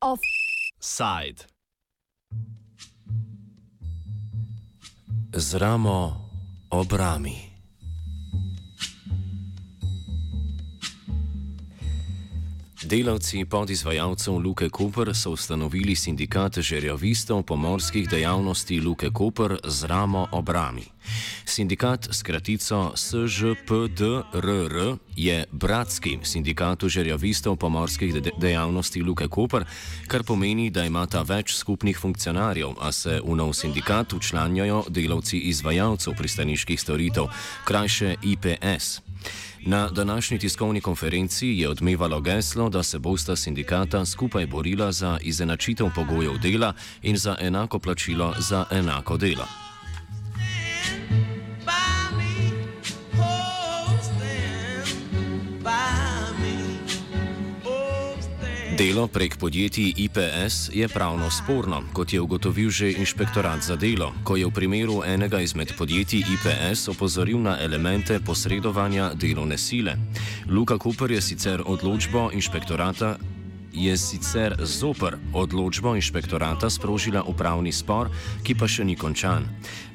Offside. Z ramo obrami. Delavci podizvajalcev Luke Koper so ustanovili sindikat žerjavistov pomorskih dejavnosti Luke Koper z ramo obrami. Sindikat s kratico SŽPDRR je bratski sindikatu žerjavistov pomorskih de dejavnosti Luke Koper, kar pomeni, da imata več skupnih funkcionarjev, a se v nov sindikat učlanjajo delavci izvajalcev pristaniških storitev, krajše IPS. Na današnji tiskovni konferenci je odmevalo geslo, da se bosta sindikata skupaj borila za izenačitev pogojev dela in za enako plačilo za enako delo. Delo prek podjetij IPS je pravno sporno, kot je ugotovil že inšpektorat za delo, ko je v primeru enega izmed podjetij IPS opozoril na elemente posredovanja delovne sile. Luka Cooper je sicer odločbo inšpektorata je sicer zoper odločbo inšpektorata sprožila upravni spor, ki pa še ni končan.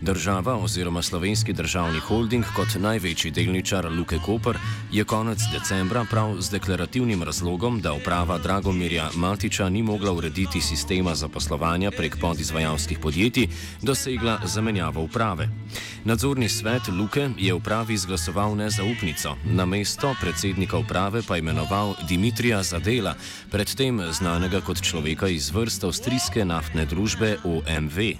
Država oziroma slovenski državni holding kot največji delničar Luke Koper je konec decembra prav z deklarativnim razlogom, da uprava Dragomirja Matiča ni mogla urediti sistema zaposlovanja prek podizvajalskih podjetij, dosegla zamenjavo uprave. Nadzorni svet Luke je upravi izglasoval nezaupnico, na mesto predsednika uprave pa imenoval Dimitrija Zadela, predtem znanega kot človeka iz vrst avstrijske naftne družbe OMV.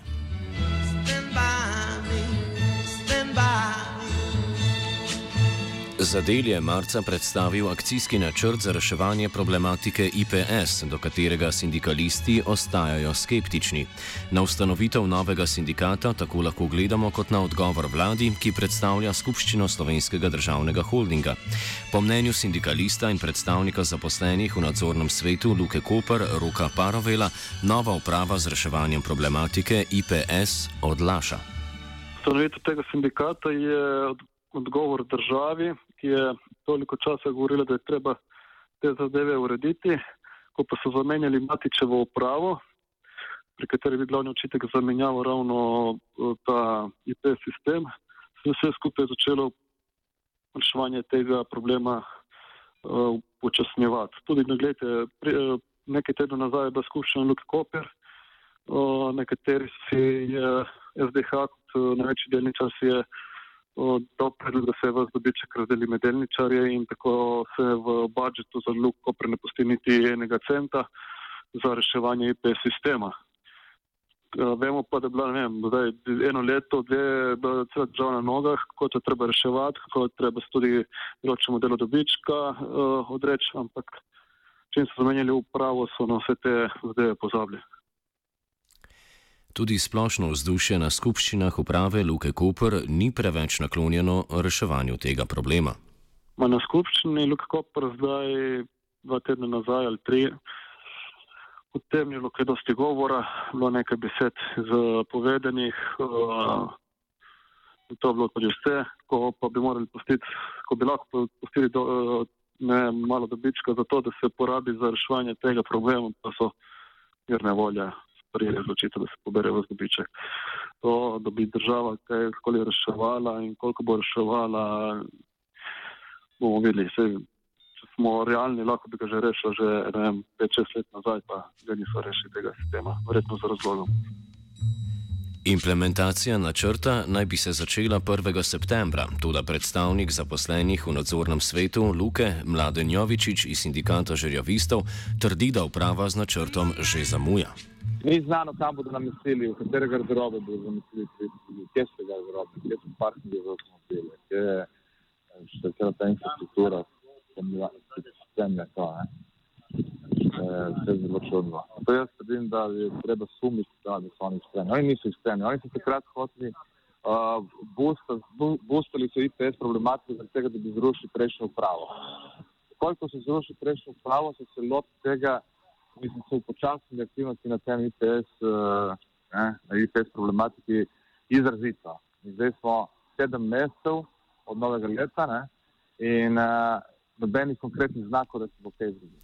Zadel je marca predstavil akcijski načrt za reševanje problematike IPS, do katerega sindikalisti ostajajo skeptični. Na ustanovitev novega sindikata tako lahko gledamo kot na odgovor vladi, ki predstavlja skupščino slovenskega državnega holdinga. Po mnenju sindikalista in predstavnika zaposlenih v nadzornem svetu Luke Koper Roka Parovela, nova uprava z reševanjem problematike IPS odlaša. Ustanovitev tega sindikata je odgovor državi, ki je toliko časa govorila, da je treba te zadeve urediti. Ko pa so zamenjali Matičevo upravo, pri kateri bi glavni očitek zamenjal ravno eh, ta IP sistem, se je vse skupaj začelo reševanje tega problema uh, upočasnjevati. Tudi, no, gledajte, pri, uh, nekaj tednov nazaj je bila skupščina Luke Koper, uh, nekateri si je SDH kot uh, največji delničar si je dal predlog, da se vas dobiček razdeli med delničarje in tako se v budžetu za Luko prenepusti niti enega centa za reševanje IP sistema. Vemo pa, da je bila vem, zdaj, eno leto, dve, cela država na nogah, kako to treba reševati, kako treba se tudi določeno delo dobička uh, odreči, ampak čim so zamenjali upravo, so na vse te zadeve pozabili. Tudi splošno vzdušje na skupščinah uprave Luke Koper ni preveč naklonjeno reševanju tega problema. Ma na skupščini Luke Koper zdaj dva tedna nazaj ali tri. O tem je bilo kaj dosti govora, bilo nekaj besed povedanih, uh, to je bilo tudi vse, ko pa bi morali postiti, ko bi lahko postili do, uh, ne, malo dobička za to, da se porabi za reševanje tega problema, pa so mirne volje sprejeli odločitev, da se pobere v zdobiček. To, da bi država kajkoli reševala in koliko bo reševala, bomo videli. Sej, če smo realni, lahko bi ga že rešili že 5-6 let nazaj, pa ga niso rešili tega sistema, verjetno za razlogom. Implementacija načrta naj bi se začela 1. septembra, tudi predstavnik zaposlenih v nadzornem svetu Luke Mladen Jovičič iz sindikata žerjavistov trdi, da uprava z načrtom že zamuja. Ni znano, kam bodo namestili, v katere garderobe bodo namestili, kje so garderobe, kje so parkingi za avtomobile, kje je še cela ta infrastruktura, sistem je to. Vse je zelo čudno. To jaz trdim, da je treba sumiti, da, da so oni iskreni. Oni niso iskreni. Oni so takrat hoteli uh, boostali so IPS problematiko zaradi tega, da bi zrušili prejšnjo upravo. Koliko so zrušili prejšnjo upravo, so se lotili tega, mislim, so počasni aktivnosti na tem uh, eh, ne, na IPS problematiki izrazito. In zdaj smo sedem mesecev od novega leta ne? in uh, nobenih konkretnih znakov, da se bo kaj zgodilo.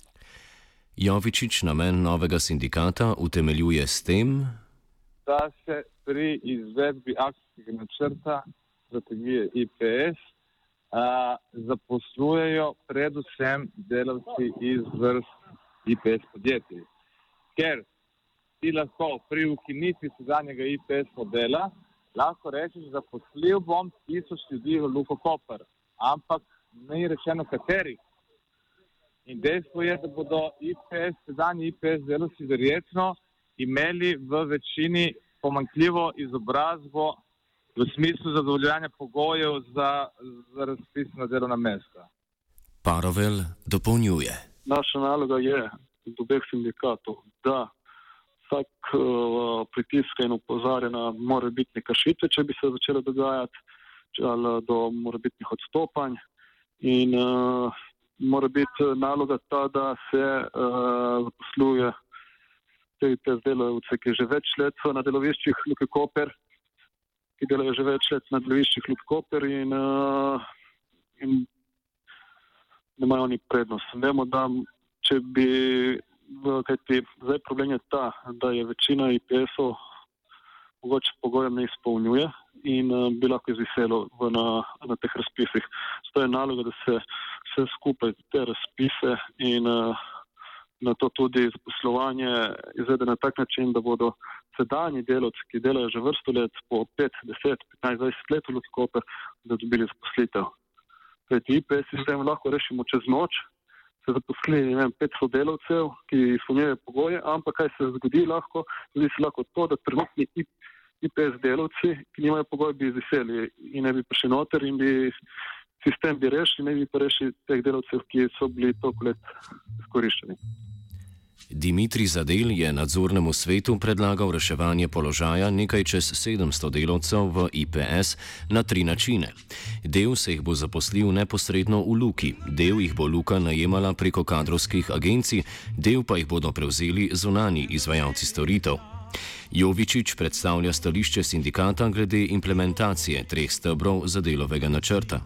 Jovičič namen novega sindikata utemeljuje s tem, da se pri izvedbi akcijskega načrta strategije IPS a, zaposlujejo predvsem delavci iz vrst IPS podjetij. Ker ti lahko pri ukinitvi sedanjega IPS modela lahko rečeš, da poslil bom tisoč ljudi v Luko Koper, ampak ne je rečeno katerih. In dejstvo je, da bodo IPS, sedanji IPS delavci verjetno imeli v večini pomankljivo izobrazbo v smislu zadovoljanja pogojev za, za razpisna delovna mesta. Parovel dopolnjuje. Naša naloga je, od obeh sindikatov, da vsak uh, pritiska in upozarja na morebitne kršitve, če bi se začele dogajati, ali do morebitnih odstopanj. In uh, mora biti naloga ta, da se uh, zaposluje te, te delavce, ki že več let so na deloviščih Luke Koper, ki delajo že več let na deloviščih Luke Koper in, uh, in ne imajo oni prednost. Vemo, da če bi, kajti zdaj problem je ta, da je večina IPS-ov mogoče pogojem ne izpolnjuje in uh, bi lahko izviselo v, na, na teh razpisih. Zato je naloga, da se vse skupaj te razpise in uh, na to tudi zaposlovanje izvede na tak način, da bodo sedanji delovci, ki delajo že vrsto let, po 5, 10, 15, 20 let v Ljudskoper, da dobili zaposlitev. Kajti IPS sistem lahko rešimo čez noč, se zaposli vem, 500 delovcev, ki izpolnjujejo pogoje, ampak kaj se zgodi lahko, zgodi se lahko to, da trenutni IPS delovci, ki nimajo pogoje, bi izviseli in ne bi prišli noter in bi sistem bi rešili, ne bi pa rešili teh delovcev, ki so bili toliko let izkoriščeni. Dimitri Zadel je nadzornemu svetu predlagal reševanje položaja nekaj čez 700 delavcev v IPS na tri načine. Del se jih bo zaposlil neposredno v Luki, del jih bo Luka najemala preko kadrovskih agencij, del pa jih bodo prevzeli zunani izvajalci storitev. Jovičič predstavlja stališče sindikata glede implementacije treh stebrov za delovega načrta.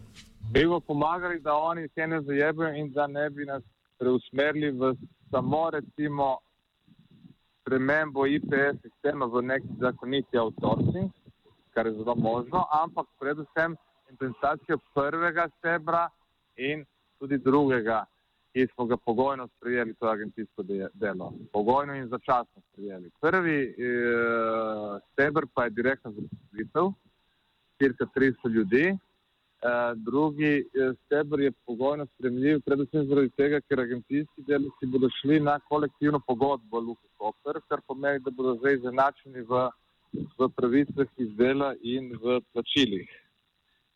Bi bo pomagali, da oni se ne zajebajo in da ne bi nas preusmerili v samo recimo premembo IPS sistema v nek zakoniti outsourcing, kar je zelo možno, ampak predvsem implementacijo prvega stebra in tudi drugega, ki smo ga pogojno sprejeli, to je agencijsko delo. Pogojno in začasno sprejeli. Prvi eh, stebr pa je direktno zaposlitev, cirka 300 ljudi, drugi eh, stebr je pogojno spremljiv, predvsem zaradi tega, ker agencijski delavci bodo šli na kolektivno pogodbo Luka Koper, kar pomeni, da bodo zdaj zanačeni v, v pravicah iz dela in v plačilih.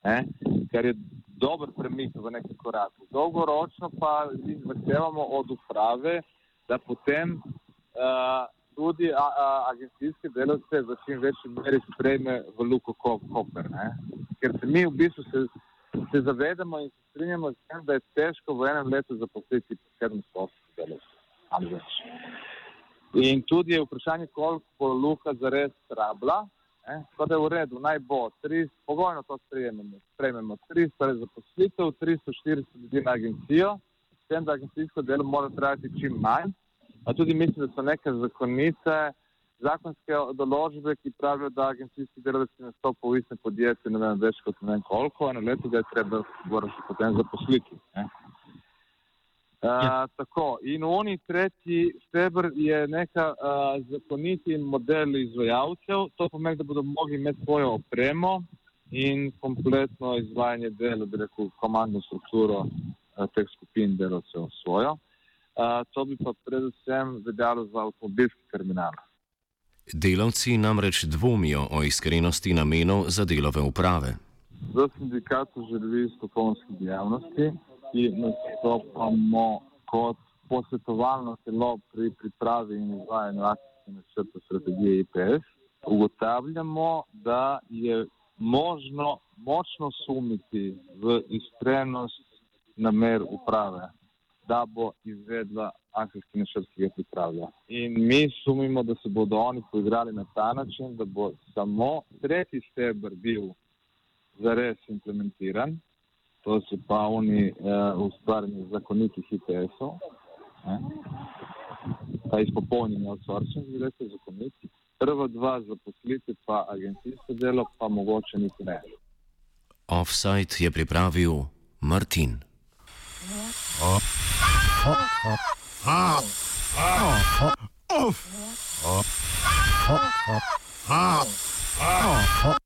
Eh? Kar je dober premik v nekem koraku. Dolgoročno pa zahtevamo od uprave, da potem uh, tudi a, a, agencijske delavce v čim večji meri sprejme v Luko Koper. Ne? ker se mi v bistvu se, se zavedamo in se strinjamo s tem, da je težko v enem letu zaposliti 700 delavcev. In tudi je vprašanje, koliko luka zares rabla. Tako da je v redu, naj bo, tri, pogojno to sprejememo. Sprejmemo 300 zaposlitev, 300-400 ljudi na agencijo, s tem, da agencijsko delo mora trajati čim manj. A tudi mislim, da so neke zakonice, zakonske določbe, ki pravijo, da agencijski delavci nastopajo v istem podjetju, ne vem več kot ne vem koliko, eno leto ga je treba potem zaposliti. Uh, tako, in oni tretji stebr je neka uh, zakoniti model izvajalcev, to pomeni, da bodo mogli imeti svojo opremo in kompletno izvajanje dela, bi rekel, komandno strukturo uh, teh skupin delavcev svojo. Uh, to bi pa predvsem veljalo za avtomobilski terminal. Delavci namreč dvomijo o iskrenosti namenov za delove uprave. V sindikatu želijo strokovnosti dejavnosti, ki nastopamo kot posvetovalno telo pri pripravi in izvajanju akcijske načrte strategije IPS. Ugotavljamo, da je možno močno sumiti v iskrenost namer uprave, da bo izvedla akcijski načrt, ki ga pripravlja. In mi sumimo, da se bodo oni poigrali na ta način, da bo samo tretji stebr bil zares implementiran, to so pa oni uh, ustvarjeni zakonitih IPS-ov, pa izpopolnjeni outsourcing, gledajte, zakoniti. Prva dva zaposliti pa agencijsko delo, pa mogoče niti ne. Offside je pripravil Martin.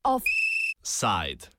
Offside.